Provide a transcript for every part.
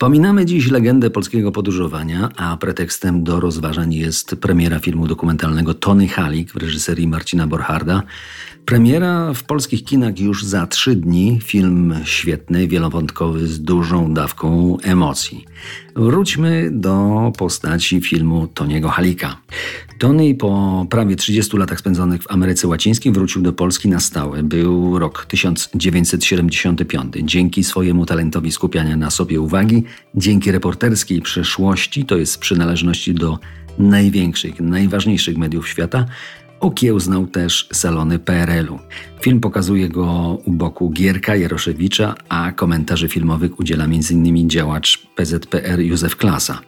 Wspominamy dziś legendę polskiego podróżowania, a pretekstem do rozważań jest premiera filmu dokumentalnego Tony Halik w reżyserii Marcina Borcharda. Premiera w polskich kinach już za trzy dni. Film świetny, wielowątkowy, z dużą dawką emocji. Wróćmy do postaci filmu Toniego Halika. Tony po prawie 30 latach spędzonych w Ameryce Łacińskiej wrócił do Polski na stałe. Był rok 1975. Dzięki swojemu talentowi skupiania na sobie uwagi, dzięki reporterskiej przeszłości, to jest przynależności do największych, najważniejszych mediów świata, Okiełznał też salony PRL-u. Film pokazuje go u boku Gierka Jaroszewicza, a komentarzy filmowych udziela m.in. działacz PZPR Józef Klasa.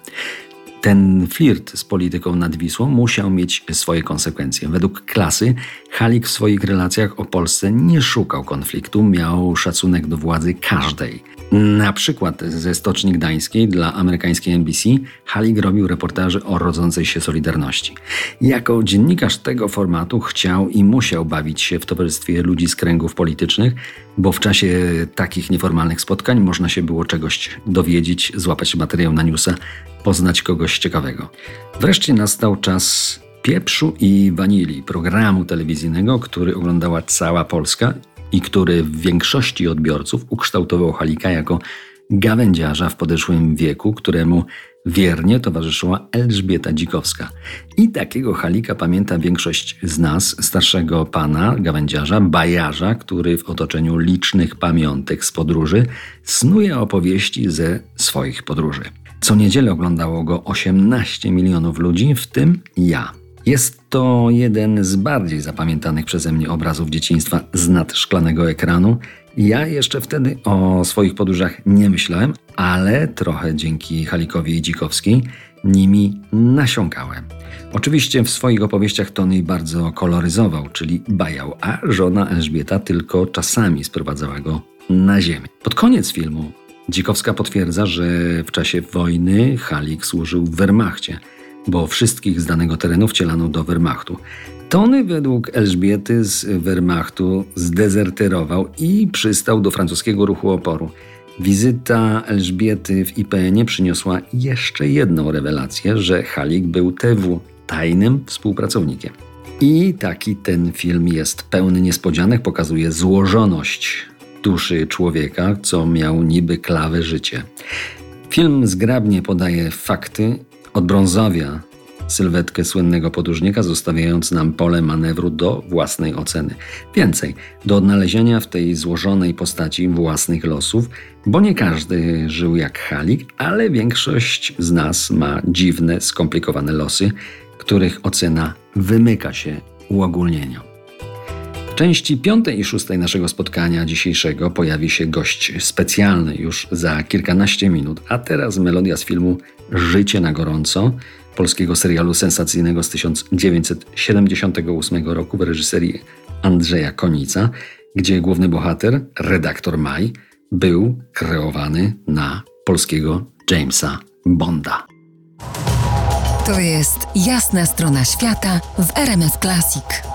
Ten flirt z polityką nad Wisłą musiał mieć swoje konsekwencje. Według klasy Halik w swoich relacjach o Polsce nie szukał konfliktu, miał szacunek do władzy każdej. Na przykład ze Stoczni Gdańskiej dla amerykańskiej NBC Halik robił reportaże o rodzącej się Solidarności. Jako dziennikarz tego formatu chciał i musiał bawić się w towarzystwie ludzi z kręgów politycznych, bo w czasie takich nieformalnych spotkań można się było czegoś dowiedzieć, złapać materiał na newsa, poznać kogoś ciekawego. Wreszcie nastał czas pieprzu i wanilii, programu telewizyjnego, który oglądała cała Polska i który w większości odbiorców ukształtował Halika jako gawędziarza w podeszłym wieku, któremu wiernie towarzyszyła Elżbieta Dzikowska. I takiego Halika pamięta większość z nas, starszego pana, gawędziarza, bajarza, który w otoczeniu licznych pamiątek z podróży snuje opowieści ze swoich podróży. Co niedzielę oglądało go 18 milionów ludzi, w tym ja. Jest to jeden z bardziej zapamiętanych przeze mnie obrazów dzieciństwa z nad szklanego ekranu. Ja jeszcze wtedy o swoich podróżach nie myślałem, ale trochę dzięki Halikowi i Dzikowskiej nimi nasiąkałem. Oczywiście w swoich opowieściach Tony bardzo koloryzował, czyli bajał, a żona Elżbieta tylko czasami sprowadzała go na ziemię. Pod koniec filmu Dzikowska potwierdza, że w czasie wojny Halik służył w Wehrmachcie – bo wszystkich z danego terenu wcielano do Wehrmachtu. Tony według Elżbiety z Wehrmachtu zdezerterował i przystał do francuskiego ruchu oporu. Wizyta Elżbiety w IPN-ie przyniosła jeszcze jedną rewelację, że Halik był TW, tajnym współpracownikiem. I taki ten film jest pełny niespodzianek, pokazuje złożoność duszy człowieka, co miał niby klawę życie. Film zgrabnie podaje fakty Odbrązawia sylwetkę słynnego podróżnika, zostawiając nam pole manewru do własnej oceny. Więcej, do odnalezienia w tej złożonej postaci własnych losów, bo nie każdy żył jak Halik, ale większość z nas ma dziwne, skomplikowane losy, których ocena wymyka się uogólnieniom. Części piątej i szóstej naszego spotkania dzisiejszego pojawi się gość specjalny już za kilkanaście minut, a teraz melodia z filmu Życie na gorąco, polskiego serialu sensacyjnego z 1978 roku w reżyserii Andrzeja Konica, gdzie główny bohater, redaktor Maj, był kreowany na polskiego Jamesa Bonda. To jest jasna strona świata w RMF Classic.